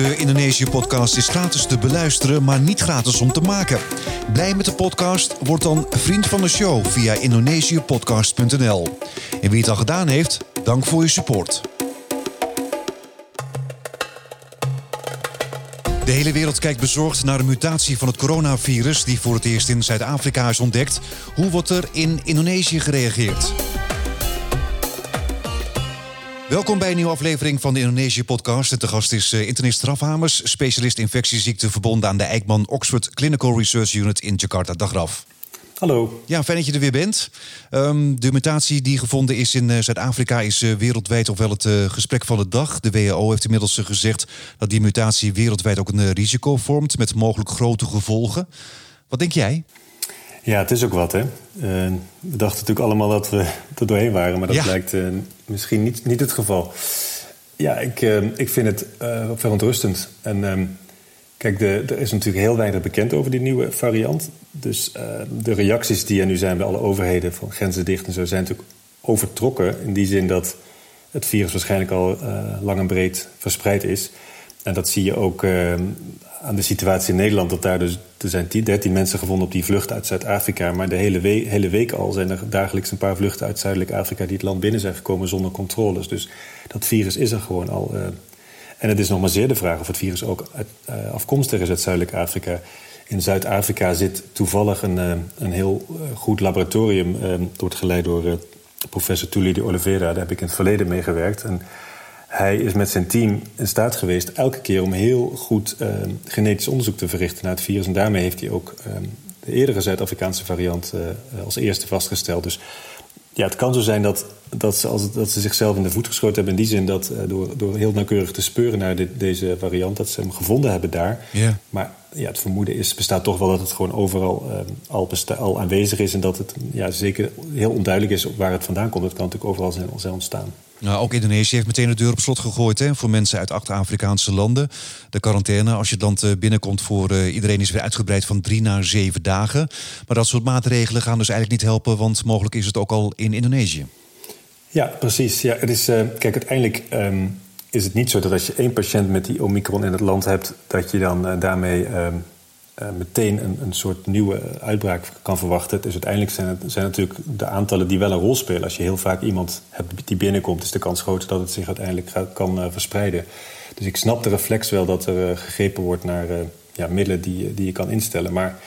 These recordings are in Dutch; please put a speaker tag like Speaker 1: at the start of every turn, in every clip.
Speaker 1: De Indonesië-podcast is gratis te beluisteren, maar niet gratis om te maken. Blij met de podcast? Word dan vriend van de show via indonesiëpodcast.nl. En wie het al gedaan heeft, dank voor je support. De hele wereld kijkt bezorgd naar de mutatie van het coronavirus die voor het eerst in Zuid-Afrika is ontdekt. Hoe wordt er in Indonesië gereageerd? Welkom bij een nieuwe aflevering van de Indonesië-podcast. De gast is uh, internist Raf Hamers, specialist infectieziekten verbonden aan de Eijkman Oxford Clinical Research Unit in Jakarta. Dag Raf.
Speaker 2: Hallo.
Speaker 1: Ja, fijn dat je er weer bent. Um, de mutatie die gevonden is in uh, Zuid-Afrika is uh, wereldwijd toch wel het uh, gesprek van de dag. De WHO heeft inmiddels gezegd dat die mutatie wereldwijd ook een risico vormt met mogelijk grote gevolgen. Wat denk jij?
Speaker 2: Ja, het is ook wat, hè. we dachten natuurlijk allemaal dat we er doorheen waren, maar dat ja. blijkt misschien niet, niet het geval. Ja, ik, ik vind het verontrustend. En um, Kijk, de, er is natuurlijk heel weinig bekend over die nieuwe variant. Dus de reacties die er nu zijn bij alle overheden van grenzen dicht en zo zijn natuurlijk overtrokken. In die zin dat het virus waarschijnlijk al lang en breed verspreid is. En dat zie je ook uh, aan de situatie in Nederland. Dat daar dus, er zijn 10, 13 mensen gevonden op die vlucht uit Zuid-Afrika. Maar de hele, hele week al zijn er dagelijks een paar vluchten uit Zuidelijk Afrika die het land binnen zijn gekomen zonder controles. Dus dat virus is er gewoon al en het is nog maar zeer de vraag of het virus ook uh, afkomstig is uit Zuidelijk Afrika. In Zuid-Afrika zit toevallig een, uh, een heel goed laboratorium. Wordt geleid door professor Tully de Oliveira. Daar heb ik in het verleden mee gewerkt. En hij is met zijn team in staat geweest elke keer om heel goed genetisch onderzoek te verrichten naar het virus. En daarmee heeft hij ook de eerdere Zuid-Afrikaanse variant als eerste vastgesteld. Dus ja, het kan zo zijn dat, dat, ze, als, dat ze zichzelf in de voet geschoten hebben. In die zin dat door, door heel nauwkeurig te speuren naar dit, deze variant, dat ze hem gevonden hebben daar. Maar ja, het vermoeden is, bestaat toch wel dat het gewoon overal uh, al, besta- al aanwezig is. En dat het ja, zeker heel onduidelijk is waar het vandaan komt. Het kan natuurlijk overal zijn, zijn ontstaan.
Speaker 1: Nou, ook Indonesië heeft meteen de deur op slot gegooid hè, voor mensen uit acht Afrikaanse landen. De quarantaine, als je het land binnenkomt, voor uh, iedereen is weer uitgebreid van drie naar zeven dagen. Maar dat soort maatregelen gaan dus eigenlijk niet helpen, want mogelijk is het ook al in Indonesië.
Speaker 2: Ja, precies. Ja, het is, uh, kijk, uiteindelijk um, is het niet zo dat als je één patiënt met die Omicron in het land hebt, dat je dan uh, daarmee um, uh, meteen een, een soort nieuwe uitbraak kan verwachten. Dus uiteindelijk zijn het zijn natuurlijk de aantallen die wel een rol spelen. Als je heel vaak iemand hebt die binnenkomt, is de kans groter dat het zich uiteindelijk kan verspreiden. Dus ik snap de reflex wel dat er gegrepen wordt naar ja, middelen die, die je kan instellen. Maar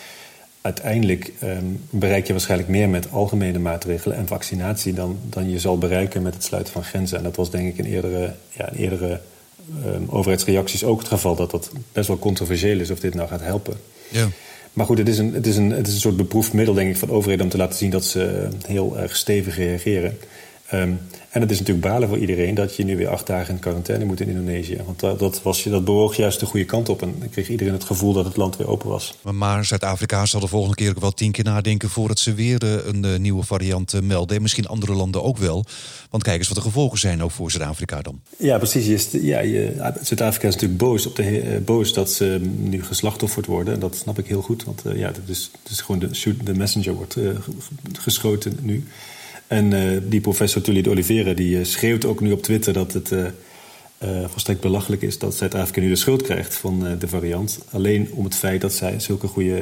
Speaker 2: uiteindelijk um, bereik je waarschijnlijk meer met algemene maatregelen en vaccinatie dan, dan je zal bereiken met het sluiten van grenzen. En dat was denk ik in eerdere, ja, in eerdere um, overheidsreacties ook het geval, dat dat best wel controversieel is of dit nou gaat helpen.
Speaker 1: Ja.
Speaker 2: Maar goed, het is, een, het, is een, het is een soort beproefd middel, denk ik, van overheden om te laten zien dat ze heel erg stevig reageren. Um, en het is natuurlijk balen voor iedereen dat je nu weer acht dagen in quarantaine moet in Indonesië. Want dat, dat, was, dat bewoog juist de goede kant op. En dan kreeg iedereen het gevoel dat het land weer open was.
Speaker 1: Maar Zuid-Afrika zal de volgende keer ook wel tien keer nadenken voordat ze weer een, een nieuwe variant melden. En misschien andere landen ook wel. Want kijk eens wat de gevolgen zijn ook voor Zuid-Afrika dan.
Speaker 2: Ja, precies. Ja, Zuid-Afrika is natuurlijk boos, op de, boos dat ze nu geslachtofferd worden. En dat snap ik heel goed. Want ja, dat is, dat is gewoon de, de messenger wordt uh, geschoten nu. En uh, die professor Tully de Oliveira die uh, schreeuwt ook nu op Twitter dat het uh, volstrekt belachelijk is dat Zuid-Afrika nu de schuld krijgt van de variant. Alleen om het feit dat zij zulke goede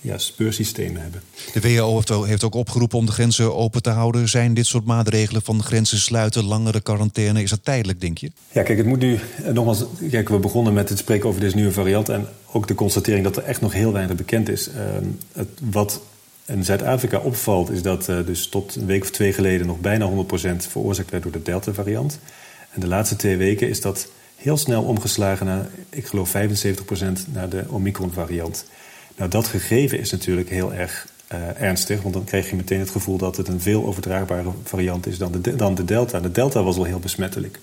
Speaker 2: ja, speursystemen hebben.
Speaker 1: De WHO heeft ook opgeroepen om de grenzen open te houden. Zijn dit soort maatregelen van grenzen sluiten, langere quarantaine, is dat tijdelijk, denk je?
Speaker 2: Ja, kijk, het moet nu nogmaals. Kijk, we begonnen met het spreken over deze nieuwe variant. En ook de constatering dat er echt nog heel weinig bekend is. Ehm, het, wat in Zuid-Afrika opvalt is dat uh, dus tot een week of twee geleden nog bijna 100% veroorzaakt werd door de Delta-variant. En de laatste twee weken is dat heel snel omgeslagen naar, ik geloof 75% naar de Omicron-variant. Nou, dat gegeven is natuurlijk heel erg uh, ernstig, want dan krijg je meteen het gevoel dat het een veel overdraagbare variant is dan de, dan de Delta. De Delta was al heel besmettelijk.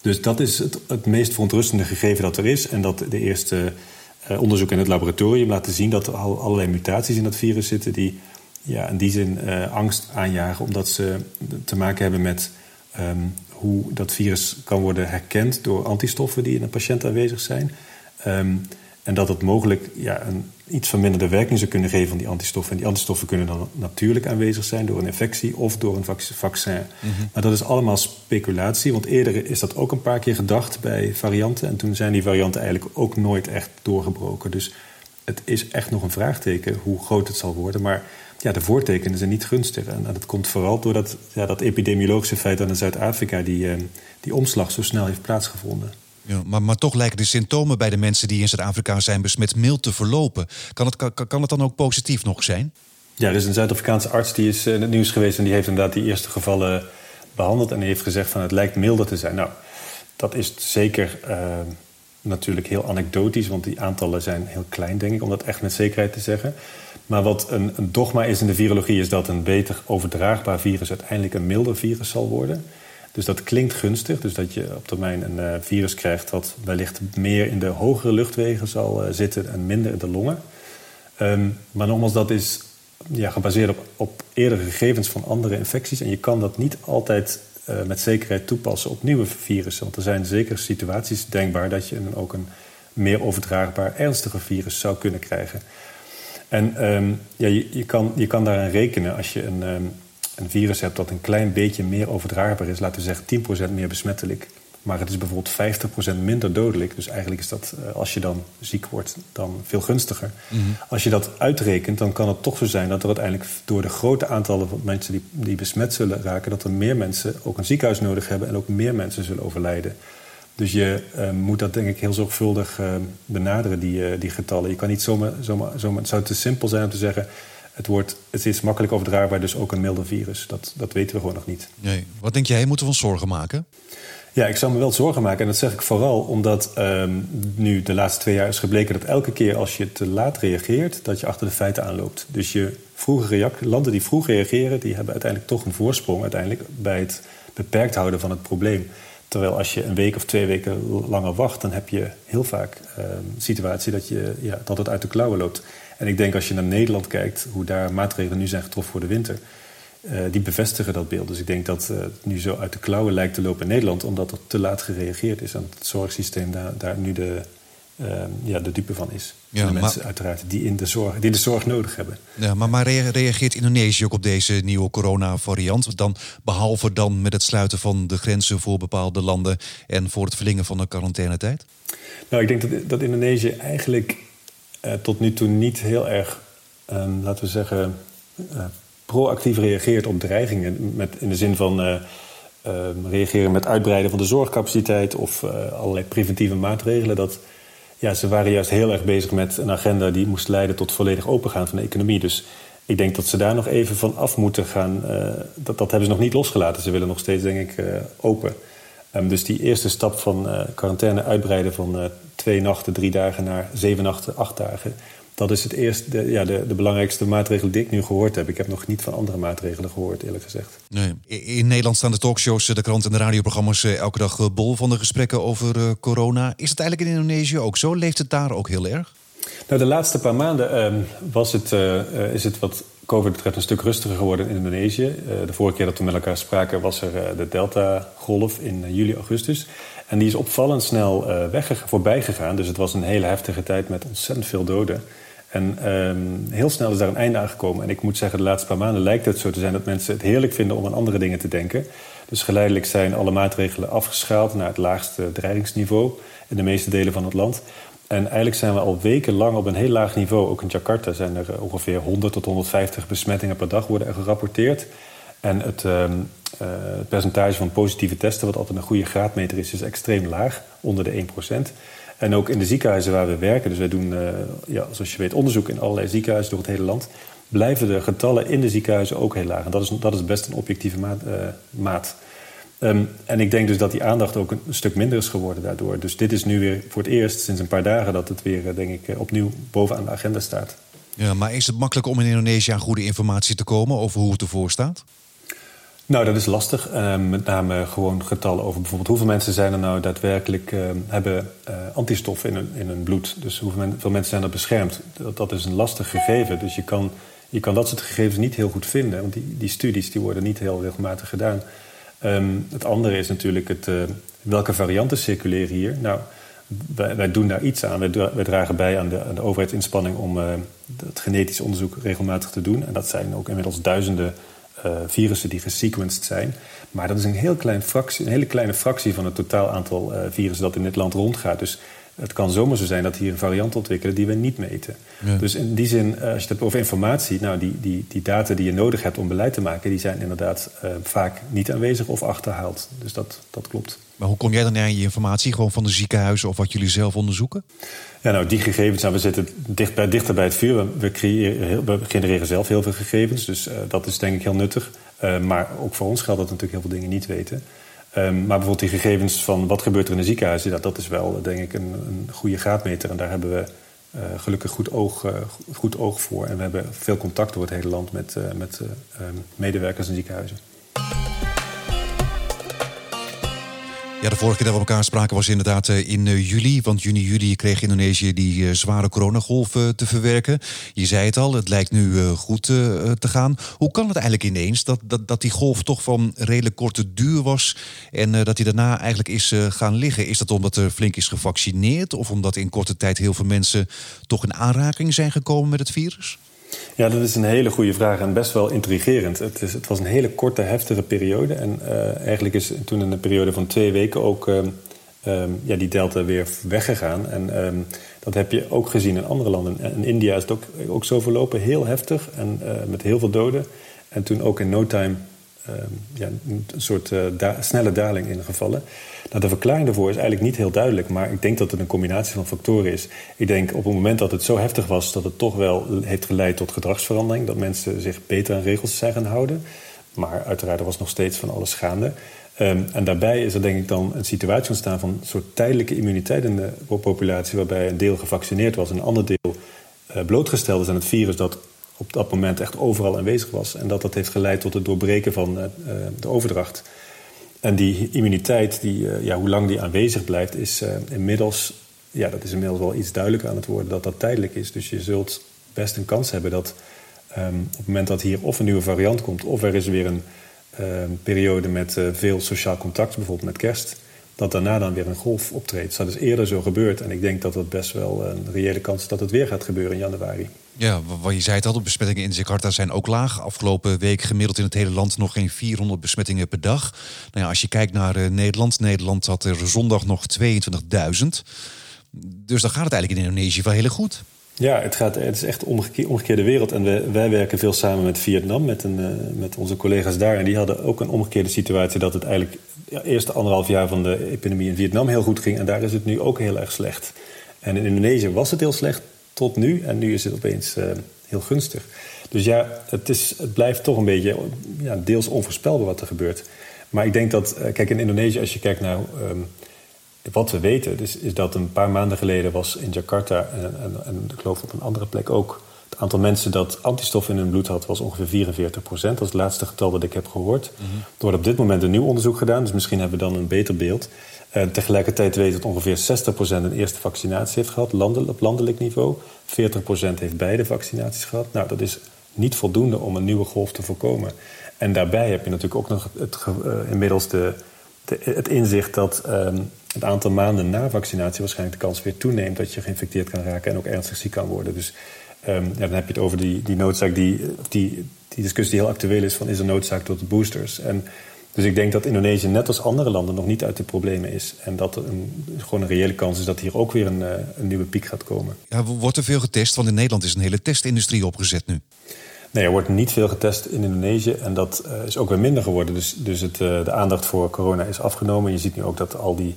Speaker 2: Dus dat is het, het meest verontrustende gegeven dat er is. En dat de eerste onderzoek in het laboratorium laten zien dat er al allerlei mutaties in dat virus zitten die ja, in die zin uh, angst aanjagen, omdat ze te maken hebben met um, hoe dat virus kan worden herkend door antistoffen die in een patiënt aanwezig zijn. Um, En dat het mogelijk ja, een iets verminderde werking zou kunnen geven van die antistoffen. En die antistoffen kunnen dan natuurlijk aanwezig zijn door een infectie of door een vaccin. Mhm. Maar dat is allemaal speculatie, want eerder is dat ook een paar keer gedacht bij varianten. En toen zijn die varianten eigenlijk ook nooit echt doorgebroken. Dus het is echt nog een vraagteken hoe groot het zal worden. Maar ja, de voortekenen zijn niet gunstig. En dat komt vooral door dat, ja, dat epidemiologische feit dat in Zuid-Afrika die, eh, die omslag zo snel heeft plaatsgevonden.
Speaker 1: Ja, maar, maar toch lijken de symptomen bij de mensen die in Zuid-Afrika zijn besmet mild te verlopen. Kan het, kan, het dan ook positief nog zijn?
Speaker 2: Ja, er is een Zuid-Afrikaanse arts die is in het nieuws geweest en die heeft inderdaad die eerste gevallen behandeld en die heeft gezegd van het lijkt milder te zijn. Nou, dat is zeker uh, natuurlijk heel anekdotisch, want die aantallen zijn heel klein, denk ik, om dat echt met zekerheid te zeggen. Maar wat een, een dogma is in de virologie, is dat een beter overdraagbaar virus uiteindelijk een milder virus zal worden. Dus dat klinkt gunstig. Dus dat je op termijn een uh, virus krijgt dat wellicht meer in de hogere luchtwegen zal uh, zitten en minder in de longen. Um, maar nogmaals, dat is ja, gebaseerd op, op eerdere gegevens van andere infecties. En je kan dat niet altijd uh, met zekerheid toepassen op nieuwe virussen. Want er zijn zeker situaties denkbaar dat je een, ook een meer overdraagbaar ernstige virus zou kunnen krijgen. En um, ja, je, je, kan, je kan daaraan rekenen als je een, um, een virus hebt dat een klein beetje meer overdraagbaar is, laten we zeggen 10% meer besmettelijk. Maar het is bijvoorbeeld 50% minder dodelijk. Dus eigenlijk is dat, eh, als je dan ziek wordt, dan veel gunstiger. Mhm. Als je dat uitrekent, dan kan het toch zo zijn dat er uiteindelijk door de grote aantallen van mensen die, die besmet zullen raken, dat er meer mensen ook een ziekenhuis nodig hebben en ook meer mensen zullen overlijden. Dus je uh, moet dat denk ik heel zorgvuldig uh, benaderen, die, uh, die getallen. Je kan niet zomaar, zomaar, zomaar, het zou te simpel zijn om te zeggen het, wordt, het is makkelijk overdraagbaar, dus ook een milde virus. Dat, dat weten we gewoon nog niet.
Speaker 1: Nee. Wat denk jij, moeten we ons zorgen maken?
Speaker 2: Ja, ik zou me wel zorgen maken. En dat zeg ik vooral omdat um, nu de laatste twee jaar is gebleken dat elke keer als je te laat reageert, dat je achter de feiten aanloopt. Dus je vroege landen die vroeg reageren, die hebben uiteindelijk toch een voorsprong uiteindelijk bij het beperkt houden van het probleem. Terwijl als je een week of twee weken langer wacht, dan heb je heel vaak een ehm, situatie dat, je, ja, dat het uit de klauwen loopt. En ik denk als je naar Nederland kijkt, hoe daar maatregelen nu zijn getroffen voor de winter, uh, die bevestigen dat beeld. Dus ik denk dat uh, het nu zo uit de klauwen lijkt te lopen in Nederland, omdat er te laat gereageerd is en het zorgsysteem daar, daar nu de, uh, ja, de dupe van is. Ja, de mensen uiteraard die, in de zorg, die de zorg nodig hebben.
Speaker 1: Ja, maar, maar reageert Indonesië ook op deze nieuwe coronavariant? Dan, behalve dan met het sluiten van de grenzen voor bepaalde landen en voor het verlengen van de quarantainetijd?
Speaker 2: Nou, ik denk dat, dat Indonesië eigenlijk uh, tot nu toe niet heel erg, um, laten we zeggen, uh, proactief reageert op dreigingen. Met, in de zin van uh, reageren met uitbreiden van de zorgcapaciteit of allerlei preventieve maatregelen. Dat, ja, ze waren juist heel erg bezig met een agenda die moest leiden tot volledig opengaan van de economie. Dus ik denk dat ze daar nog even van af moeten gaan. dat, dat hebben ze nog niet losgelaten. Ze willen nog steeds, denk ik, open. Um, dus die eerste stap van uh, quarantaine uitbreiden van uh, twee nachten, drie dagen naar zeven nachten, acht dagen. Dat is het eerste, de, ja, de, de, belangrijkste maatregel die ik nu gehoord heb. Ik heb nog niet van andere maatregelen gehoord, eerlijk gezegd.
Speaker 1: Nee. In Nederland staan de talkshows, de krant en de radioprogramma's elke dag bol van de gesprekken over corona. Is het eigenlijk in Indonesië ook zo? Leeft het daar ook heel erg?
Speaker 2: Nou, de laatste paar maanden ehm, was het, is het wat COVID betreft een stuk rustiger geworden in Indonesië. Uh, de vorige keer dat we met elkaar spraken was er uh, de Delta-golf in uh, juli, augustus. En die is opvallend snel weg, voorbij gegaan. Dus het was een hele heftige tijd met ontzettend veel doden. En um, heel snel is daar een einde aangekomen. En ik moet zeggen, de laatste paar maanden lijkt het zo te zijn dat mensen het heerlijk vinden om aan andere dingen te denken. Dus geleidelijk zijn alle maatregelen afgeschaald naar het laagste dreigingsniveau in de meeste delen van het land. En eigenlijk zijn we al wekenlang op een heel laag niveau. Ook in Jakarta zijn er eh, ongeveer 100 tot 150 besmettingen per dag worden er gerapporteerd. En het, uh, uh, het, percentage van positieve testen, wat altijd een goede graadmeter is, is extreem laag, onder de 1%. En ook in de ziekenhuizen waar we werken, dus wij doen, uh, ja, zoals je weet, onderzoek in allerlei ziekenhuizen door het hele land, blijven de getallen in de ziekenhuizen ook heel laag. En dat is, dat is best een objectieve maat. maat. Um, en ik denk dus dat die aandacht ook een stuk minder is geworden daardoor. Dus dit is nu weer voor het eerst sinds een paar dagen dat het weer, eh, denk ik, eh, opnieuw bovenaan de agenda staat.
Speaker 1: Ja, maar is het makkelijk om in Indonesië aan goede informatie te komen over hoe het ervoor staat?
Speaker 2: Nou, dat is lastig. Uh, met name gewoon getallen over bijvoorbeeld hoeveel mensen zijn er nou daadwerkelijk uh, hebben uh, antistoffen in hun, in hun bloed. Dus hoeveel mensen zijn er beschermd. Dat, dat is een lastig gegeven. Dus je kan, je kan dat soort gegevens niet heel goed vinden. Want die, die studies die worden niet heel regelmatig gedaan. Um, het andere is natuurlijk het, uh, welke varianten circuleren hier. Nou, wij, doen daar iets aan. Wij, dragen bij aan de, aan de overheidsinspanning om uh, het genetisch onderzoek regelmatig te doen. En dat zijn ook inmiddels duizenden uh, virussen die gesequenced zijn. Maar dat is een, heel fractie, een hele kleine fractie van het totaal aantal virussen dat in dit land rondgaat. Dus het kan zomaar zo zijn dat hier een variant ontwikkelen die we niet meten. Dus in die zin, als je het hebt over informatie, nou, die, die, die data die je nodig hebt om beleid te maken, die zijn inderdaad vaak niet aanwezig of achterhaald. Dus dat, dat klopt.
Speaker 1: Maar hoe kom jij dan aan je informatie? Gewoon van de ziekenhuizen of wat jullie zelf onderzoeken?
Speaker 2: Ja, nou, die gegevens, nou, we zitten dicht bij, dichter bij het vuur. We, creëren, we genereren zelf heel veel gegevens, dus uh, dat is denk ik heel nuttig. Uh, maar ook voor ons geldt dat we natuurlijk heel veel dingen niet weten. Um, maar bijvoorbeeld die gegevens van wat gebeurt er in de ziekenhuizen... Dat, dat is wel, denk ik, een, een goede graadmeter. En daar hebben we uh, gelukkig goed oog, goed oog voor. En we hebben veel contact door het hele land met, met medewerkers in ziekenhuizen.
Speaker 1: Ja, de vorige keer dat we elkaar spraken was inderdaad eh, in eh, juli. Want juni, juli kreeg Indonesië die eh, zware coronagolf te verwerken. Je zei het al, het lijkt nu goed te gaan. Hoe kan het eigenlijk ineens dat, dat, dat die golf toch van redelijk korte duur was... en dat die daarna eigenlijk is gaan liggen? Is dat omdat er flink is gevaccineerd... of omdat in korte tijd heel veel mensen toch in aanraking zijn gekomen met het virus?
Speaker 2: Ja, dat is een hele goede vraag en best wel intrigerend. Het, is, het was een hele korte, heftige periode. En uh, eigenlijk is toen in een periode van twee weken ook uh, um, ja, die delta weer weggegaan. En um, dat heb je ook gezien in andere landen. In India is het ook, ook zo verlopen, heel heftig en uh, met heel veel doden. En toen ook in no time ja, een soort da snelle daling ingevallen. Nou, de verklaring daarvoor is eigenlijk niet heel duidelijk, maar ik denk dat het een combinatie van factoren is. Ik denk op het moment dat het zo heftig was, dat het toch wel heeft geleid tot gedragsverandering. Dat mensen zich beter aan regels zijn gaan houden. Maar uiteraard er was nog steeds van alles gaande. Um, en daarbij is er denk ik dan een situatie ontstaan van een soort tijdelijke immuniteit in de populatie, waarbij een deel gevaccineerd was en een ander deel uh, blootgesteld is aan het virus dat op dat moment echt overal aanwezig was. En dat dat heeft geleid tot het doorbreken van uh, de overdracht. En die immuniteit, die, uh, ja, hoe lang die aanwezig blijft, is inmiddels, ja, dat is inmiddels wel iets duidelijker aan het worden dat dat tijdelijk is. Dus je zult best een kans hebben dat um, op het moment dat hier of een nieuwe variant komt, of er is weer een uh, periode met veel sociaal contact, bijvoorbeeld met kerst, dat daarna dan weer een golf optreedt. Dat is eerder zo gebeurd en ik denk dat het best wel een reële kans is dat het weer gaat gebeuren in januari.
Speaker 1: Ja, wat je zei het al, de besmettingen in Jakarta zijn ook laag. Afgelopen week gemiddeld in het hele land nog geen 400 besmettingen per dag. Nou ja, als je kijkt naar uh, Nederland, Nederland had er zondag nog 22.000. Dus dan gaat het eigenlijk in Indonesië wel heel goed.
Speaker 2: Ja, het, gaat, het is echt omgekeerde, omgekeerde wereld. En wij, werken veel samen met Vietnam, met, een, uh, met onze collega's daar. En die hadden ook een omgekeerde situatie dat het eigenlijk ja, eerste anderhalf jaar van de epidemie in Vietnam heel goed ging. En daar is het nu ook heel erg slecht. En in Indonesië was het heel slecht tot nu. En nu is het opeens uh, heel gunstig. Dus ja, het, is, het blijft toch een beetje ja, deels onvoorspelbaar wat er gebeurt. Maar ik denk dat, uh, kijk, in Indonesië, als je kijkt naar um, wat we weten, dus, is dat een paar maanden geleden was in Jakarta en, en, en ik geloof op een andere plek ook. Het aantal mensen dat antistoffen in hun bloed had, was ongeveer 44 procent. Dat is het laatste getal dat ik heb gehoord. Mm -hmm. Er wordt op dit moment een nieuw onderzoek gedaan, dus misschien hebben we dan een beter beeld. En tegelijkertijd weten dat ongeveer 60% een eerste vaccinatie heeft gehad, landel, op landelijk niveau. 40% heeft beide vaccinaties gehad. Nou, dat is niet voldoende om een nieuwe golf te voorkomen. En daarbij heb je natuurlijk ook nog het, uh, inmiddels de, de, het inzicht dat um, het aantal maanden na vaccinatie waarschijnlijk de kans weer toeneemt dat je geïnfecteerd kan raken en ook ernstig ziek kan worden. Dus um, ja, dan heb je het over die, die noodzaak, die, die, die discussie die heel actueel is: van is er noodzaak tot boosters? En dus ik denk dat Indonesië net als andere landen nog niet uit de problemen is. En dat er een, gewoon een reële kans is dat hier ook weer een, uh, een nieuwe piek gaat komen.
Speaker 1: Ja, wordt er veel getest? Want in Nederland is een hele testindustrie opgezet nu.
Speaker 2: Nee, er wordt niet veel getest in Indonesië en dat uh, is ook weer minder geworden. Dus, dus het, uh, de aandacht voor corona is afgenomen. Je ziet nu ook dat al die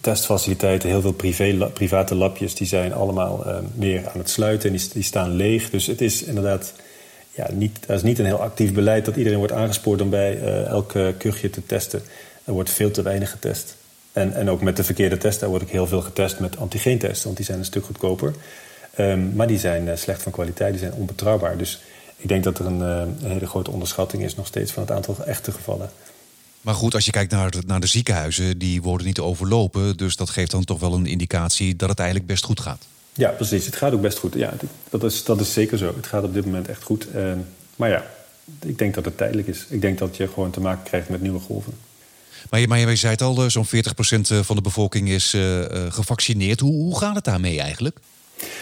Speaker 2: testfaciliteiten, heel veel privé, private labjes, die zijn allemaal uh, meer aan het sluiten en die, die staan leeg. Dus het is inderdaad ja, niet, er is niet een heel actief beleid dat iedereen wordt aangespoord om bij uh, elk kuchje te testen. Er wordt veel te weinig getest. En, en ook met de verkeerde testen daar wordt ook heel veel getest met antigeentesten, want die zijn een stuk goedkoper. Um, maar die zijn slecht van kwaliteit, die zijn onbetrouwbaar. Dus ik denk dat er een, een, hele grote onderschatting is nog steeds van het aantal echte gevallen.
Speaker 1: Maar goed, als je kijkt naar de, naar de ziekenhuizen, die worden niet overlopen. Dus dat geeft dan toch wel een indicatie dat het eigenlijk best goed gaat.
Speaker 2: Ja, precies. Het gaat ook best goed. Ja, dat is, dat is zeker zo. Het gaat op dit moment echt goed. Uh, maar ja, ik denk dat het tijdelijk is. Ik denk dat je gewoon te maken krijgt met nieuwe golven.
Speaker 1: Maar je, maar je zei het al, zo'n 40% van de bevolking is gevaccineerd. Hoe, hoe gaat het daarmee eigenlijk?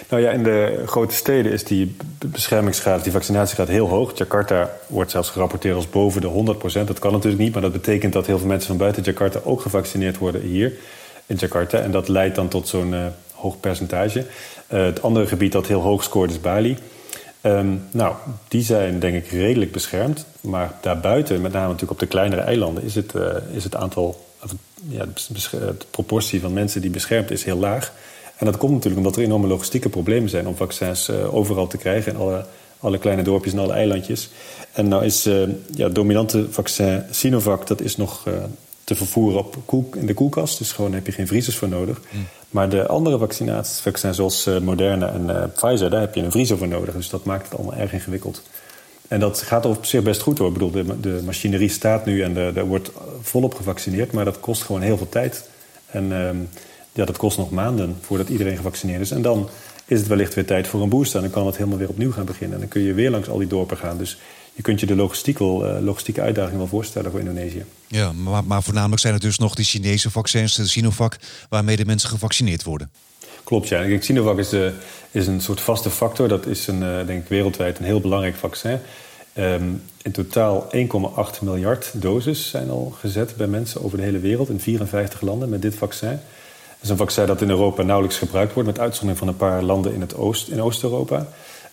Speaker 2: Nou ja, in de grote steden is die beschermingsgraad, die vaccinatiegraad heel hoog. Jakarta wordt zelfs gerapporteerd als boven de 100%. Dat kan natuurlijk niet, maar dat betekent dat heel veel mensen van buiten Jakarta ook gevaccineerd worden hier in Jakarta. En dat leidt dan tot zo'n uh, hoog percentage. Uh, het andere gebied dat heel hoog scoort is Bali. Um, nou, die zijn denk ik redelijk beschermd. Maar daarbuiten, met name natuurlijk op de kleinere eilanden, is het, uh, is het aantal, ja, de proportie van mensen die beschermd is heel laag. En dat komt natuurlijk omdat er enorme logistieke problemen zijn om vaccins uh, overal te krijgen in alle, alle kleine dorpjes en alle eilandjes. En nou is uh, ja, het dominante vaccin Sinovac, dat is nog uh, te vervoeren op koel, in de koelkast. Dus gewoon heb je geen vriezers voor nodig. Mm. Maar de andere vaccinaties, vaccins zoals Moderna en Pfizer, daar heb je een vriezer voor nodig. Dus dat maakt het allemaal erg ingewikkeld. En dat gaat op zich best goed hoor. Ik bedoel, de, de machinerie staat nu en er wordt volop gevaccineerd. Maar dat kost gewoon heel veel tijd. En ehm, ja, dat kost nog maanden voordat iedereen gevaccineerd is. En dan is het wellicht weer tijd voor een booster. En dan kan het helemaal weer opnieuw gaan beginnen. En dan kun je weer langs al die dorpen gaan. Dus je kunt je de logistiek wel, uh, logistieke uitdaging wel voorstellen voor Indonesië.
Speaker 1: Ja, maar, maar voornamelijk zijn het dus nog die Chinese vaccins, de Sinovac, waarmee de mensen gevaccineerd worden.
Speaker 2: Klopt, ja. Kijk, Sinovac is, uh, is een soort vaste factor. Dat is een, uh, denk ik wereldwijd een heel belangrijk vaccin. Um, in totaal 1,8 miljard doses zijn al gezet bij mensen over de hele wereld in 54 landen met dit vaccin is een vaccin dat in Europa nauwelijks gebruikt wordt, met uitzondering van een paar landen in, het Oost, in Oost-Europa.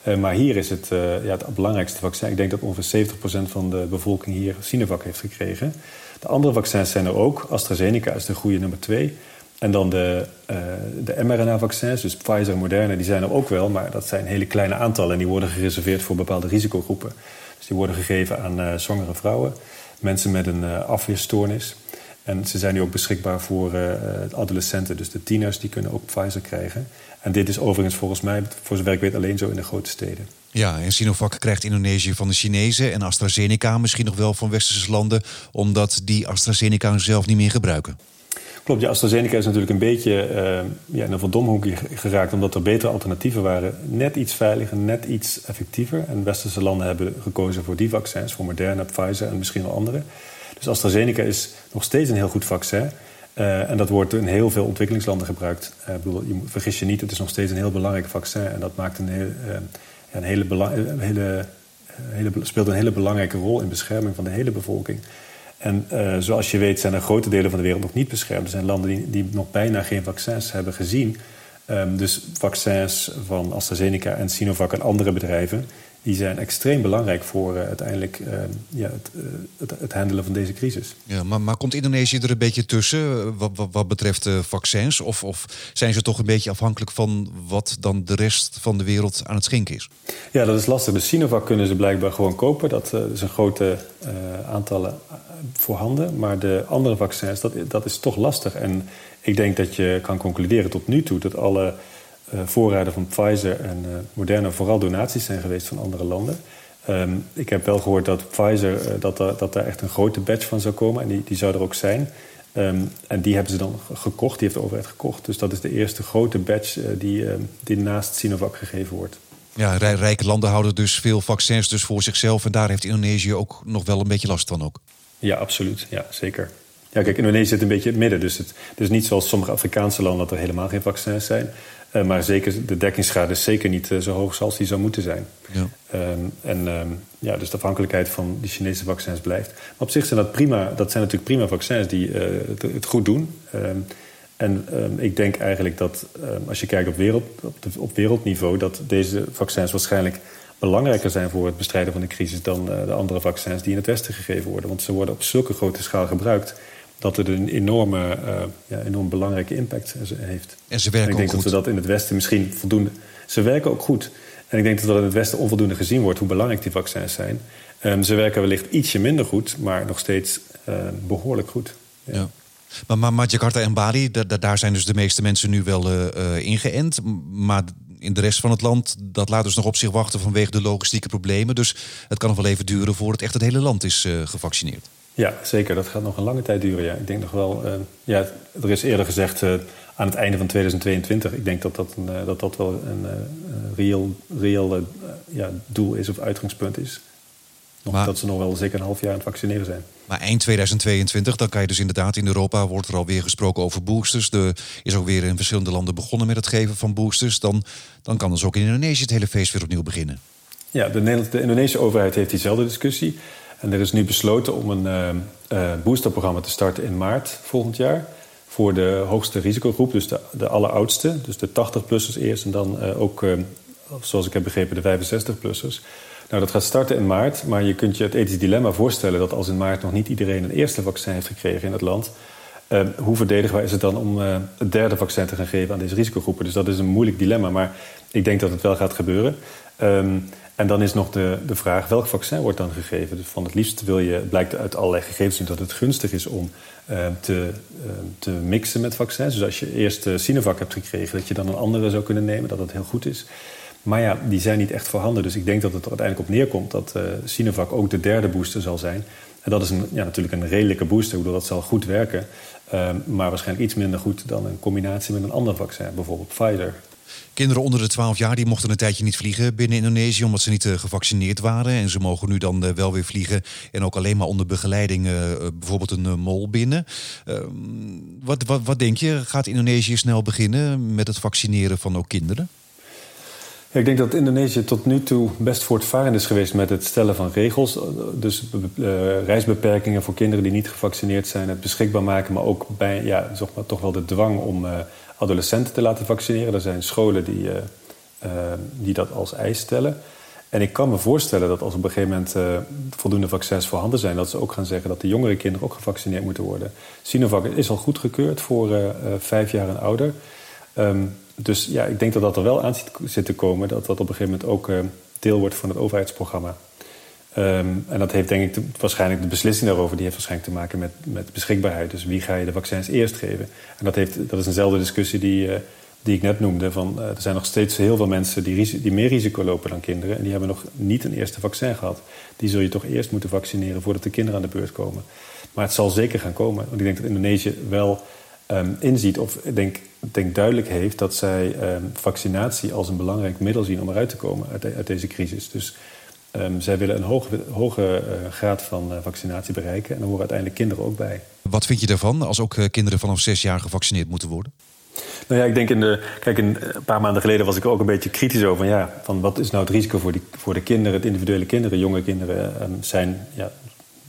Speaker 2: Uh, maar hier is het, uh, ja, het belangrijkste vaccin. Ik denk dat ongeveer 70% van de bevolking hier Sinovac heeft gekregen. De andere vaccins zijn er ook. AstraZeneca is de goede nummer twee. En dan de, uh, de mRNA-vaccins, dus Pfizer en Moderna, die zijn er ook wel. Maar dat zijn hele kleine aantallen en die worden gereserveerd voor bepaalde risicogroepen. Dus die worden gegeven aan zwangere vrouwen, mensen met een afweerstoornis. En ze zijn nu ook beschikbaar voor uh, adolescenten, dus de tieners, die kunnen ook Pfizer krijgen. En dit is overigens volgens mij, voor zover ik weet, alleen zo in de grote steden.
Speaker 1: Ja, en Sinovac krijgt Indonesië van de Chinezen en AstraZeneca misschien nog wel van westerse landen, omdat die AstraZeneca zelf niet meer gebruiken.
Speaker 2: Klopt, ja, AstraZeneca is natuurlijk een beetje uh, ja, in een verdomhoekje geraakt... omdat er betere alternatieven waren. Net iets veiliger, net iets effectiever. En westerse landen hebben gekozen voor die vaccins... voor Moderna, Pfizer en misschien wel andere. Dus AstraZeneca is nog steeds een heel goed vaccin. Uh, en dat wordt in heel veel ontwikkelingslanden gebruikt. Uh, bedoel, je vergis je niet, het is nog steeds een heel belangrijk vaccin. En dat maakt een, heel, uh, een hele, hele, hele, speelt een hele belangrijke rol in bescherming van de hele bevolking. En zoals je weet zijn er grote delen van de wereld nog niet beschermd. Er zijn landen die, die nog bijna geen vaccins hebben gezien. Um, dus vaccins van AstraZeneca en Sinovac en andere bedrijven die zijn extreem belangrijk voor uh, uiteindelijk uh, ja, het, uh, het, het, handelen van deze crisis.
Speaker 1: Ja, maar, maar komt Indonesië er een beetje tussen wat, wat, wat betreft vaccins? Of, of, zijn ze toch een beetje afhankelijk van wat dan de rest van de wereld aan het schenken is?
Speaker 2: Ja, dat is lastig. De Sinovac kunnen ze blijkbaar gewoon kopen. Dat is een grote aantallen voorhanden. Maar de andere vaccins, dat, dat is toch lastig. En ik denk dat je kan concluderen tot nu toe dat alle voorraden van Pfizer en uh, Moderna vooral donaties zijn geweest van andere landen. Um, ik heb wel gehoord dat Pfizer, uh, dat, er, dat daar echt een grote batch van zou komen. En die, die zou er ook zijn. Um, en die hebben ze dan gekocht, die heeft de overheid gekocht. Dus dat is de eerste grote batch die, die naast Sinovac gegeven wordt.
Speaker 1: Ja, rijke landen houden dus veel vaccins dus voor zichzelf. En daar heeft Indonesië ook nog wel een beetje last van ook.
Speaker 2: Ja, absoluut. Ja, zeker. Ja, kijk, Indonesië zit een beetje in het midden. Dus het, het is niet zoals sommige Afrikaanse landen dat er helemaal geen vaccins zijn. Uh, maar zeker, de dekkingsgraad is zeker niet uh, zo hoog zoals die zou moeten zijn. Ja. Um, en um, ja, dus de afhankelijkheid van die Chinese vaccins blijft. Maar op zich zijn dat prima, dat zijn natuurlijk prima vaccins die uh, het, het, goed doen. Um, en ik denk eigenlijk dat als je kijkt op, wereld, op, de, op, wereldniveau, dat deze vaccins waarschijnlijk belangrijker zijn voor het bestrijden van de crisis dan de andere vaccins die in het Westen gegeven worden. Want ze worden op zulke grote schaal gebruikt dat het een enorme, uh, ja, enorm belangrijke impact heeft.
Speaker 1: En ze werken
Speaker 2: en ik denk
Speaker 1: dat
Speaker 2: we dat in het Westen misschien voldoende. Ze werken ook goed. En ik denk dat dat in het Westen onvoldoende gezien wordt hoe belangrijk die vaccins zijn. Um, ze werken wellicht ietsje minder goed, maar nog steeds uh, behoorlijk goed. Ja. ja.
Speaker 1: Maar, maar, maar, Jakarta en Bali, da, da, daar zijn dus de meeste mensen nu wel uh, ingeënt. Maar in de rest van het land, dat laat dus nog op zich wachten vanwege de logistieke problemen. Dus het kan nog wel even duren voordat echt het hele land is gevaccineerd.
Speaker 2: Ja, zeker. Dat gaat nog een lange tijd duren. Ja. Ik denk nog wel. Uh, ja, er is eerder gezegd uh, aan het einde van 2022. Ik denk dat dat, een, uh, dat, dat wel een reëel, reëel ja, doel is of uitgangspunt is. Nog ze nog wel zeker een half jaar aan het vaccineren zijn.
Speaker 1: Maar eind 2022, dan kan je dus inderdaad in Europa wordt er alweer gesproken over boosters. Er is ook weer in verschillende landen begonnen met het geven van boosters. Dan, dan kan dus ook in Indonesië het hele feest weer opnieuw beginnen.
Speaker 2: Ja, de, de Indonesische overheid heeft diezelfde discussie. En er is nu besloten om een uh, uh, boosterprogramma te starten in maart volgend jaar. Voor de hoogste risicogroep, dus de, de alleroudste. Dus de 80-plussers eerst en dan uh, ook, zoals ik heb begrepen, de 65-plussers. Nou, dat gaat starten in maart, maar je kunt je het ethisch dilemma voorstellen dat als in maart nog niet iedereen een eerste vaccin heeft gekregen in het land, hoe verdedigbaar is het dan om het derde vaccin te gaan geven aan deze risicogroepen? Dus dat is een moeilijk dilemma, maar ik denk dat het wel gaat gebeuren. Um, en dan is nog de, de vraag, welk vaccin wordt dan gegeven? Dus van het liefst wil je, blijkt uit allerlei gegevens dat het gunstig is om uh, te, te mixen met vaccins. Dus als je eerst Sinovac hebt gekregen, dat je dan een andere zou kunnen nemen, dat dat heel goed is. Maar ja, die zijn niet echt voorhanden. Dus ik denk dat het er uiteindelijk op neerkomt dat uh, Sinovac ook de derde booster zal zijn. En dat is een, ja, natuurlijk een redelijke booster. Bedoel, dat zal goed werken. Uh, maar waarschijnlijk iets minder goed dan een combinatie met een ander vaccin. Bijvoorbeeld Pfizer.
Speaker 1: Kinderen onder de 12 jaar die mochten een tijdje niet vliegen binnen Indonesië omdat ze niet uh, gevaccineerd waren. En ze mogen nu dan uh, wel weer vliegen en ook alleen maar onder begeleiding uh, bijvoorbeeld een mol binnen. Ehm, wat, wat, wat denk je? Gaat Indonesië snel beginnen met het vaccineren van ook kinderen?
Speaker 2: Ja, ik denk dat Indonesië tot nu toe best voortvarend is geweest met het stellen van regels. Dus reisbeperkingen voor kinderen die niet gevaccineerd zijn, het beschikbaar maken, maar ook bij, ja, zeg maar, toch wel de dwang om adolescenten te laten vaccineren. Er zijn scholen die, uh, die dat als eis stellen. En ik kan me voorstellen dat als op een gegeven moment voldoende vaccins voorhanden zijn, dat ze ook gaan zeggen dat de jongere kinderen ook gevaccineerd moeten worden. Sinovac is al goedgekeurd voor vijf jaar en ouder. Um, dus ja, ik denk dat dat er wel aan zit te komen. Dat dat op een gegeven moment ook deel wordt van het overheidsprogramma. Um, en dat heeft denk ik waarschijnlijk de beslissing daarover... die heeft waarschijnlijk te maken met, met beschikbaarheid. Dus wie ga je de vaccins eerst geven? En dat, heeft, dat is eenzelfde discussie die, uh, die ik net noemde. Van, uh, er zijn nog steeds heel veel mensen die, die meer risico lopen dan kinderen... en die hebben nog niet een eerste vaccin gehad. Die zul je toch eerst moeten vaccineren voordat de kinderen aan de beurt komen. Maar het zal zeker gaan komen. Want ik denk dat Indonesië wel um, inziet of denk, denk duidelijk heeft dat zij um, vaccinatie als een belangrijk middel zien om eruit te komen uit, uit deze crisis. Dus um, zij willen een hoge, hoge uh, graad van uh, vaccinatie bereiken en daar horen uiteindelijk kinderen ook bij.
Speaker 1: Wat vind je daarvan als ook uh, kinderen vanaf zes jaar gevaccineerd moeten worden?
Speaker 2: Nou ja, ik denk in de. Kijk, een paar maanden geleden was ik ook een beetje kritisch over. Ja, van wat is nou het risico voor, die, voor de kinderen, het individuele kinderen, jonge kinderen um, zijn. Ja,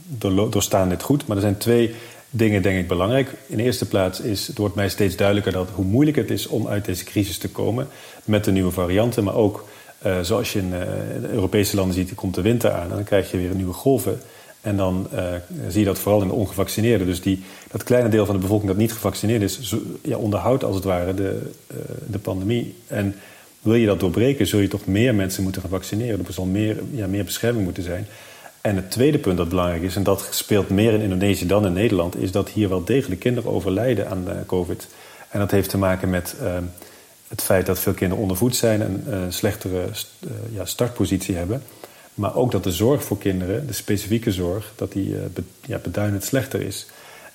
Speaker 2: door, doorstaan dit goed. Maar er zijn twee dingen denk ik belangrijk. In de eerste plaats is, het wordt mij steeds duidelijker dat hoe moeilijk het is om uit deze crisis te komen met de nieuwe varianten. Maar ook uh, zoals je in uh, Europese landen ziet, komt de winter aan en dan krijg je weer nieuwe golven. En dan uh, zie je dat vooral in de ongevaccineerden. Dus die, dat kleine deel van de bevolking dat niet gevaccineerd is, zo, ja, onderhoudt als het ware de, de pandemie. En wil je dat doorbreken, zul je toch meer mensen moeten gaan vaccineren. Er zal meer, ja, meer bescherming moeten zijn. En het tweede punt dat belangrijk is, en dat speelt meer in Indonesië dan in Nederland, is dat hier wel degelijk kinderen overlijden aan COVID. En dat heeft te maken met uh, het feit dat veel kinderen ondervoed zijn en een uh, slechtere ja, startpositie hebben. Maar ook dat de zorg voor kinderen, de specifieke zorg, dat die ja, beduidend slechter is.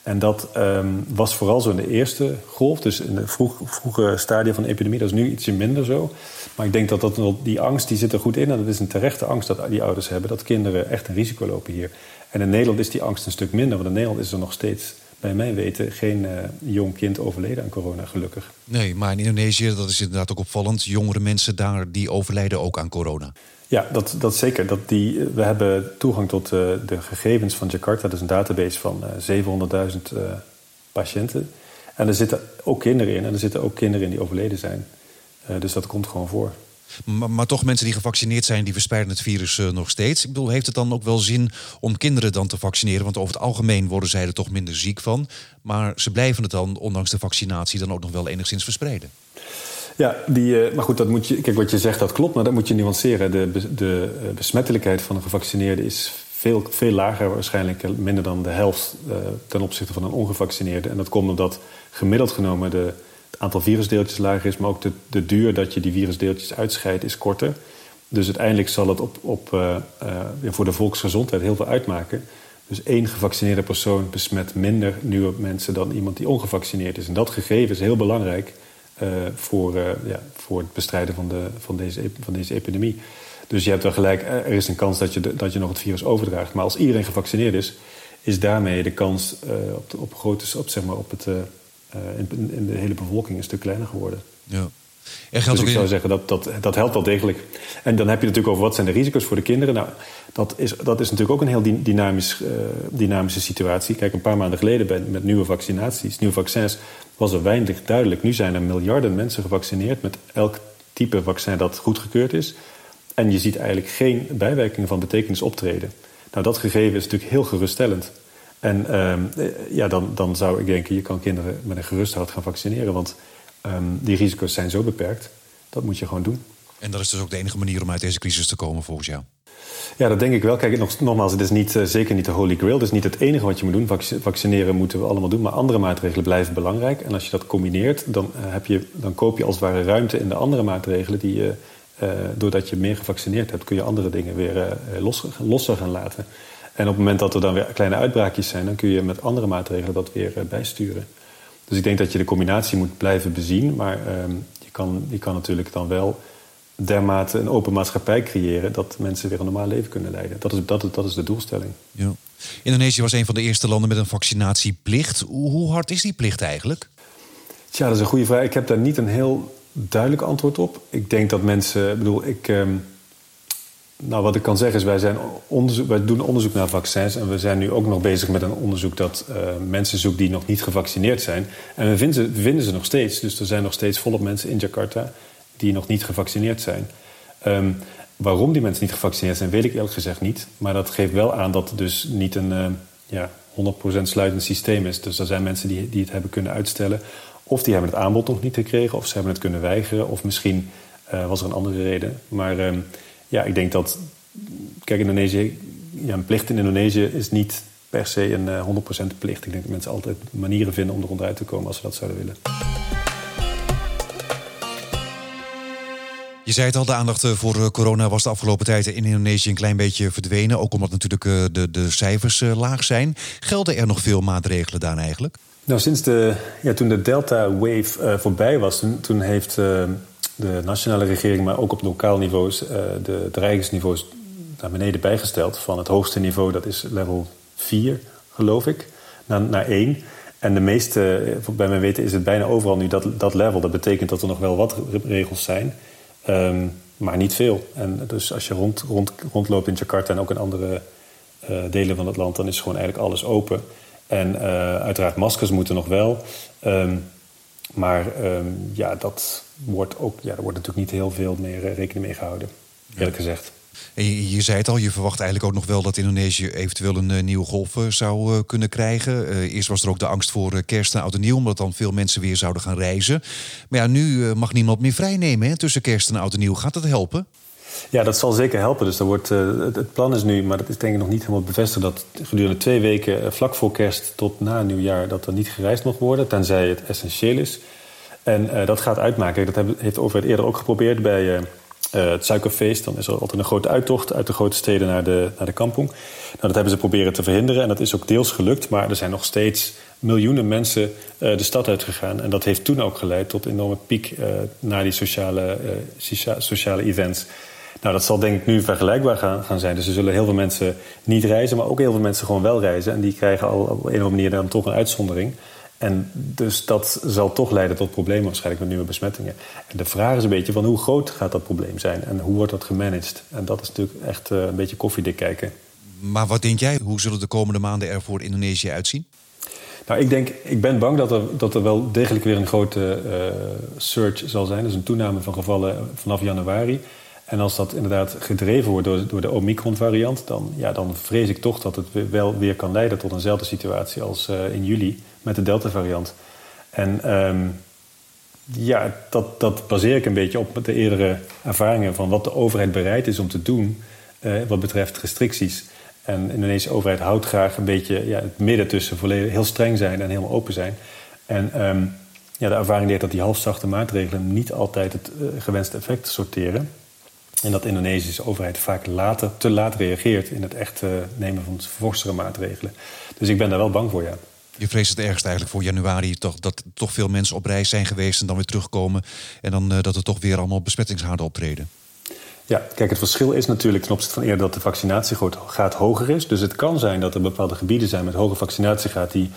Speaker 2: En dat um, was vooral zo in de eerste golf, dus in de vroeg, vroege stadia van de epidemie. Dat is nu ietsje minder zo. Maar ik denk dat, dat die angst die zit er goed in. En dat is een terechte angst dat die ouders hebben, dat kinderen echt een risico lopen hier. En in Nederland is die angst een stuk minder, want in Nederland is er nog steeds bij mijn weten geen uh, jong kind overleden aan corona, gelukkig.
Speaker 1: Nee, maar in Indonesië, dat is inderdaad ook opvallend, jongere mensen daar die overlijden ook aan corona.
Speaker 2: Ja, dat, dat zeker. Dat die, we hebben toegang tot uh, de gegevens van Jakarta. Dat is een database van uh, 700.000 uh, patiënten. En er zitten ook kinderen in. En er zitten ook kinderen in die overleden zijn. Dus dat komt gewoon voor.
Speaker 1: Maar, toch mensen die gevaccineerd zijn, die verspreiden het virus uh, nog steeds. Ik bedoel, heeft het dan ook wel zin om kinderen dan te vaccineren? Want over het algemeen worden zij er toch minder ziek van. Maar ze blijven het dan, ondanks de vaccinatie, dan ook nog wel enigszins verspreiden.
Speaker 2: Ja, die, uh, maar goed, dat moet je, kijk, wat je zegt, dat klopt, maar dat moet je nuanceren. De, de besmettelijkheid van een gevaccineerde is veel, veel lager, waarschijnlijk minder dan de helft ten opzichte van een ongevaccineerde. En dat komt omdat gemiddeld genomen de, aantal virusdeeltjes lager is, maar ook de, de duur dat je die virusdeeltjes uitscheidt is korter. Dus uiteindelijk zal het op, op, uh, voor de volksgezondheid heel veel uitmaken. Dus één gevaccineerde persoon besmet minder nieuwe mensen dan iemand die ongevaccineerd is. En dat gegeven is heel belangrijk uh, voor, ja, voor het bestrijden van, de, van, deze, van deze epidemie. Dus je hebt wel gelijk, er is een kans dat je, dat je nog het virus overdraagt. Maar als iedereen gevaccineerd is, is daarmee de kans op, op, grote, op, zeg maar, op het, in, in de hele bevolking een stuk kleiner geworden.
Speaker 1: Ja.
Speaker 2: Er dus ik zou zeggen, dat, dat, dat helpt wel degelijk. En dan heb je natuurlijk over wat zijn de risico's voor de kinderen. Nou, dat is, dat is natuurlijk ook een heel dynamisch, uh, dynamische situatie. Kijk, een paar maanden geleden met nieuwe vaccinaties, nieuwe vaccins... was er weinig duidelijk. Nu zijn er miljarden mensen gevaccineerd... met elk type vaccin dat goedgekeurd is. En je ziet eigenlijk geen bijwerkingen van betekenis optreden. Nou, dat gegeven is natuurlijk heel geruststellend. En uh, ja, dan, dan zou ik denken, je kan kinderen met een gerust hart gaan vaccineren. Want Ehm, die risico's zijn zo beperkt, dat moet je gewoon doen.
Speaker 1: En dat is dus ook de enige manier om uit deze crisis te komen volgens jou?
Speaker 2: Ja, dat denk ik wel. Kijk, nog, nogmaals, het is niet, uh, zeker niet de holy grail. Het is niet het enige wat je moet doen. vaccineren moeten we allemaal doen. Maar andere maatregelen blijven belangrijk. En als je dat combineert, dan, uh, heb je, dan koop je als het ware ruimte in de andere maatregelen. Die je, uh, doordat je meer gevaccineerd hebt, kun je andere dingen weer los, losser gaan laten. En op het moment dat er dan weer kleine uitbraakjes zijn, dan kun je met andere maatregelen dat weer bijsturen. Dus ik denk dat je de combinatie moet blijven bezien. Maar ehm, je, kan, je kan natuurlijk dan wel dermate een open maatschappij creëren... dat mensen weer een normaal leven kunnen leiden. Dat is, dat, dat is de doelstelling.
Speaker 1: Ja. Indonesië was een van de eerste landen met een vaccinatieplicht. Hoe hard is die plicht eigenlijk?
Speaker 2: Tja, dat is een goede vraag. Ik heb daar niet een heel duidelijk antwoord op. Ik denk dat mensen... Ik bedoel, ik... Ehm, nou, wat ik kan zeggen is, wij, zijn onderzoek, wij doen onderzoek naar vaccins... en we zijn nu ook nog bezig met een onderzoek dat uh, mensen zoekt die nog niet gevaccineerd zijn. En we vinden, ze, vinden ze nog steeds. Dus er zijn nog steeds volop mensen in Jakarta die nog niet gevaccineerd zijn. Um, waarom die mensen niet gevaccineerd zijn, weet ik eerlijk gezegd niet. Maar dat geeft wel aan dat het dus niet een uh, ja, 100% sluitend systeem is. Dus er zijn mensen die, die het hebben kunnen uitstellen. Of die hebben het aanbod nog niet gekregen, of ze hebben het kunnen weigeren... of misschien uh, was er een andere reden. Maar... Um, ja, ik denk dat. Kijk, Indonesië. Ja, een plicht in Indonesië is niet per se een uh, eh, 100% plicht. Ik denk dat mensen altijd manieren vinden om er onderuit te komen als ze dat zouden willen.
Speaker 1: Je zei het al, de aandacht eh, voor eh, corona was de afgelopen tijd in Indonesië een klein beetje verdwenen. Ook omdat natuurlijk de, de cijfers laag zijn. Gelden er nog veel maatregelen daar eigenlijk?
Speaker 2: Nou, sinds de, ja, toen de Delta-wave voorbij was, toen, toen heeft de nationale regering, maar ook op lokaal niveau, uh, de dreigingsniveaus naar beneden bijgesteld. Van het hoogste niveau, dat is level 4, geloof ik, naar, naar 1. En de meeste, eh, bij mijn weten, is het bijna overal nu dat, dat level. Dat betekent dat er nog wel wat regels zijn, um, maar niet veel. En dus als je rond, rond, rondloopt in Jakarta en ook in andere uh, delen van het land, dan is gewoon eigenlijk alles open. En uiteraard, maskers moeten nog wel. Um, maar um, ja, dat wordt ook, ja, er wordt natuurlijk niet heel veel meer eh, rekening mee gehouden, eerlijk gezegd.
Speaker 1: En je, je, zei het al, je verwacht eigenlijk ook nog wel dat Indonesië eventueel een uh, nieuwe golf uh, zou uh, kunnen krijgen. eerst was er ook de angst voor kerst en oud en nieuw, omdat dan veel mensen weer zouden gaan reizen. Maar ja, nu mag niemand meer vrijnemen hè, tussen kerst en oud en nieuw. Gaat dat helpen?
Speaker 2: Ja, dat zal zeker helpen. Dus wordt, het, het, plan is nu, maar dat is denk ik nog niet helemaal bevestigd... dat gedurende twee weken, vlak voor kerst tot na nieuwjaar... dat er niet gereisd mag worden, tenzij het essentieel is... En uh, dat gaat uitmaken. Dat heeft de overheid eerder ook geprobeerd bij het suikerfeest. Dan is er altijd een grote uittocht uit de grote steden naar de, naar de kampong. Nou, dat hebben ze proberen te verhinderen en dat is ook deels gelukt. Maar er zijn nog steeds miljoenen mensen de stad uitgegaan. En dat heeft toen ook geleid tot een enorme piek naar die sociale, sociale events. Nou, dat zal denk ik nu vergelijkbaar gaan, gaan zijn. Dus er zullen heel veel mensen niet reizen, maar ook heel veel mensen gewoon wel reizen. En die krijgen al op een of andere manier dan toch een uitzondering. En dus dat zal toch leiden tot problemen waarschijnlijk met nieuwe besmettingen. En de vraag is een beetje van hoe groot gaat dat probleem zijn en hoe wordt dat gemanaged? En dat is natuurlijk echt uh, een beetje koffiedik kijken.
Speaker 1: Maar wat denk jij, hoe zullen de komende maanden er voor Indonesië uitzien?
Speaker 2: Nou, ik denk, ik ben bang dat er, dat er wel degelijk weer een grote uh, surge zal zijn. Dus een toename van gevallen vanaf januari. En als dat inderdaad gedreven wordt door, door de Omicron-variant, dan, ja, dan vrees ik toch dat het wel weer kan leiden tot eenzelfde situatie als uh, in juli met de Delta-variant. En um, ja, dat, dat baseer ik een beetje op de eerdere ervaringen van wat de overheid bereid is om te doen uh, wat betreft restricties. En de Indonesische overheid houdt graag een beetje ja, het midden tussen volledig heel streng zijn en helemaal open zijn. En um, ja, de ervaring leert dat die halfzachte maatregelen niet altijd het uh, gewenste effect sorteren. En dat de Indonesische overheid vaak later, te laat reageert in het echt uh, nemen van forsere maatregelen. Dus ik ben daar wel bang voor, ja.
Speaker 1: Je vreest het ergst eigenlijk voor januari, toch, dat toch veel mensen op reis zijn geweest en dan weer terugkomen. En dan uh, dat er toch weer allemaal besmettingshaarden optreden.
Speaker 2: Ja, kijk, het verschil is natuurlijk ten opzichte van eerder dat de vaccinatiegraad hoger is. Dus het kan zijn dat er bepaalde gebieden zijn met hoge vaccinatiegraad die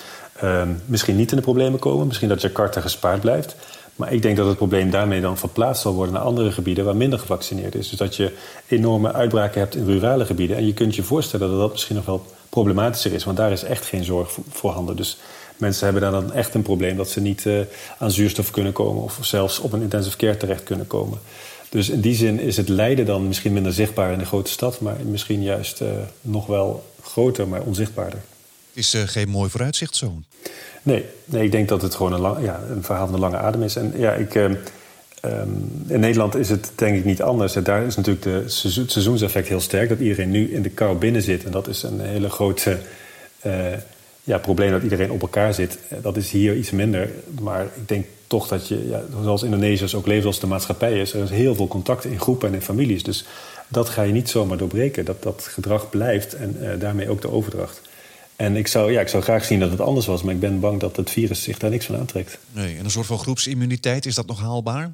Speaker 2: uh, misschien niet in de problemen komen. Misschien dat Jakarta gespaard blijft. Maar ik denk dat het probleem daarmee dan verplaatst zal worden naar andere gebieden waar minder gevaccineerd is. Dus dat je enorme uitbraken hebt in rurale gebieden. En je kunt je voorstellen dat dat misschien nog wel problematischer is, want daar is echt geen zorg voorhanden. Dus mensen hebben daar dan echt een probleem dat ze niet uh, aan zuurstof kunnen komen of zelfs op een intensive care terecht kunnen komen. Dus in die zin is het lijden dan misschien minder zichtbaar in de grote stad, maar misschien juist uh, nog wel groter, maar onzichtbaarder.
Speaker 1: Is uh, geen mooi vooruitzicht zo?
Speaker 2: Nee, nee, ik denk dat het gewoon een, ja, een verhaal van de lange adem is. En ja, ik, um, in Nederland is het denk ik niet anders. Daar is natuurlijk de, het seizoenseffect heel sterk. Dat iedereen nu in de kou binnen zit. En dat is een hele grote uh, ja, probleem dat iedereen op elkaar zit. Dat is hier iets minder. Maar ik denk toch dat je, ja, zoals Indonesiërs ook leven als de maatschappij is... er is heel veel contact in groepen en in families. Dus dat ga je niet zomaar doorbreken. Dat, dat gedrag blijft en daarmee ook de overdracht. En ik zou, ja, ik zou graag zien dat het anders was, maar ik ben bang dat het virus zich daar niks van aantrekt.
Speaker 1: Nee, en een soort van groepsimmuniteit, is dat nog haalbaar?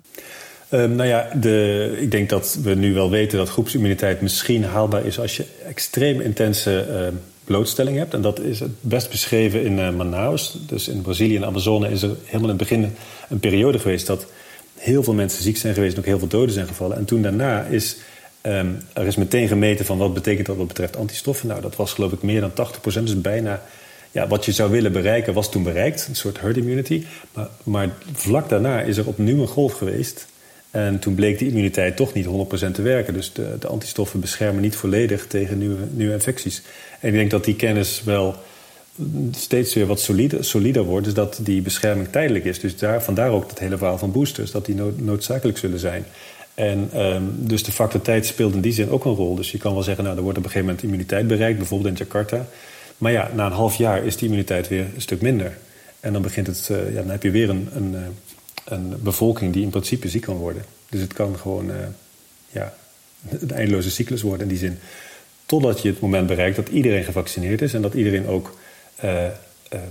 Speaker 2: Um, nou ja, de, ik denk dat we nu wel weten dat groepsimmuniteit misschien haalbaar is als je extreem intense uh, blootstelling hebt. En dat is het best beschreven in uh, Manaus. Dus in Brazilië en Amazone is er helemaal in het begin een periode geweest dat heel veel mensen ziek zijn geweest en ook heel veel doden zijn gevallen. En toen daarna is Um, er is meteen gemeten van wat betekent dat wat betreft antistoffen. Nou, dat was geloof ik meer dan 80%. Dus bijna ja, wat je zou willen bereiken was toen bereikt. Een soort herd immunity. Maar, vlak daarna is er opnieuw een golf geweest. En toen bleek de immuniteit toch niet 100% te werken. Dus de, de, antistoffen beschermen niet volledig tegen nieuwe, nieuwe infecties. En ik denk dat die kennis wel steeds weer wat solide, solider wordt. Dus dat die bescherming tijdelijk is. Dus daar, vandaar ook het hele verhaal van boosters. Dat die nood, noodzakelijk zullen zijn. En um, dus de factor tijd speelt in die zin ook een rol. Dus je kan wel zeggen, nou, er wordt op een gegeven moment immuniteit bereikt, bijvoorbeeld in Jakarta. Maar ja, na een half jaar is die immuniteit weer een stuk minder. En dan, begint het, uh, ja, dan heb je weer een, een, uh, een, bevolking die in principe ziek kan worden. Dus het kan gewoon uh, ja, een eindeloze cyclus worden in die zin. Totdat je het moment bereikt dat iedereen gevaccineerd is en dat iedereen ook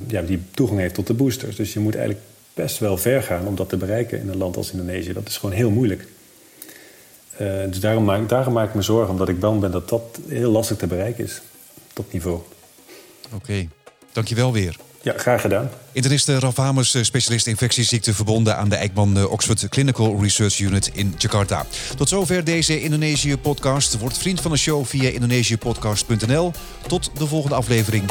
Speaker 2: ja, die toegang heeft tot de boosters. Dus je moet eigenlijk best wel ver gaan om dat te bereiken in een land als Indonesië. Dat is gewoon heel moeilijk. Uh, dus daarom maak, daarom maak ik me zorgen, omdat ik bang ben dat dat heel lastig te bereiken is. Dat niveau.
Speaker 1: Oké, okay. dankjewel weer.
Speaker 2: Ja, graag gedaan.
Speaker 1: Internist Ralf Hamers, eh, specialist infectieziekten verbonden aan de Eijkman eh, Oxford Clinical Research Unit in Jakarta. Tot zover deze Indonesië-podcast. Word vriend van de show via indonesiëpodcast.nl. Tot de volgende aflevering.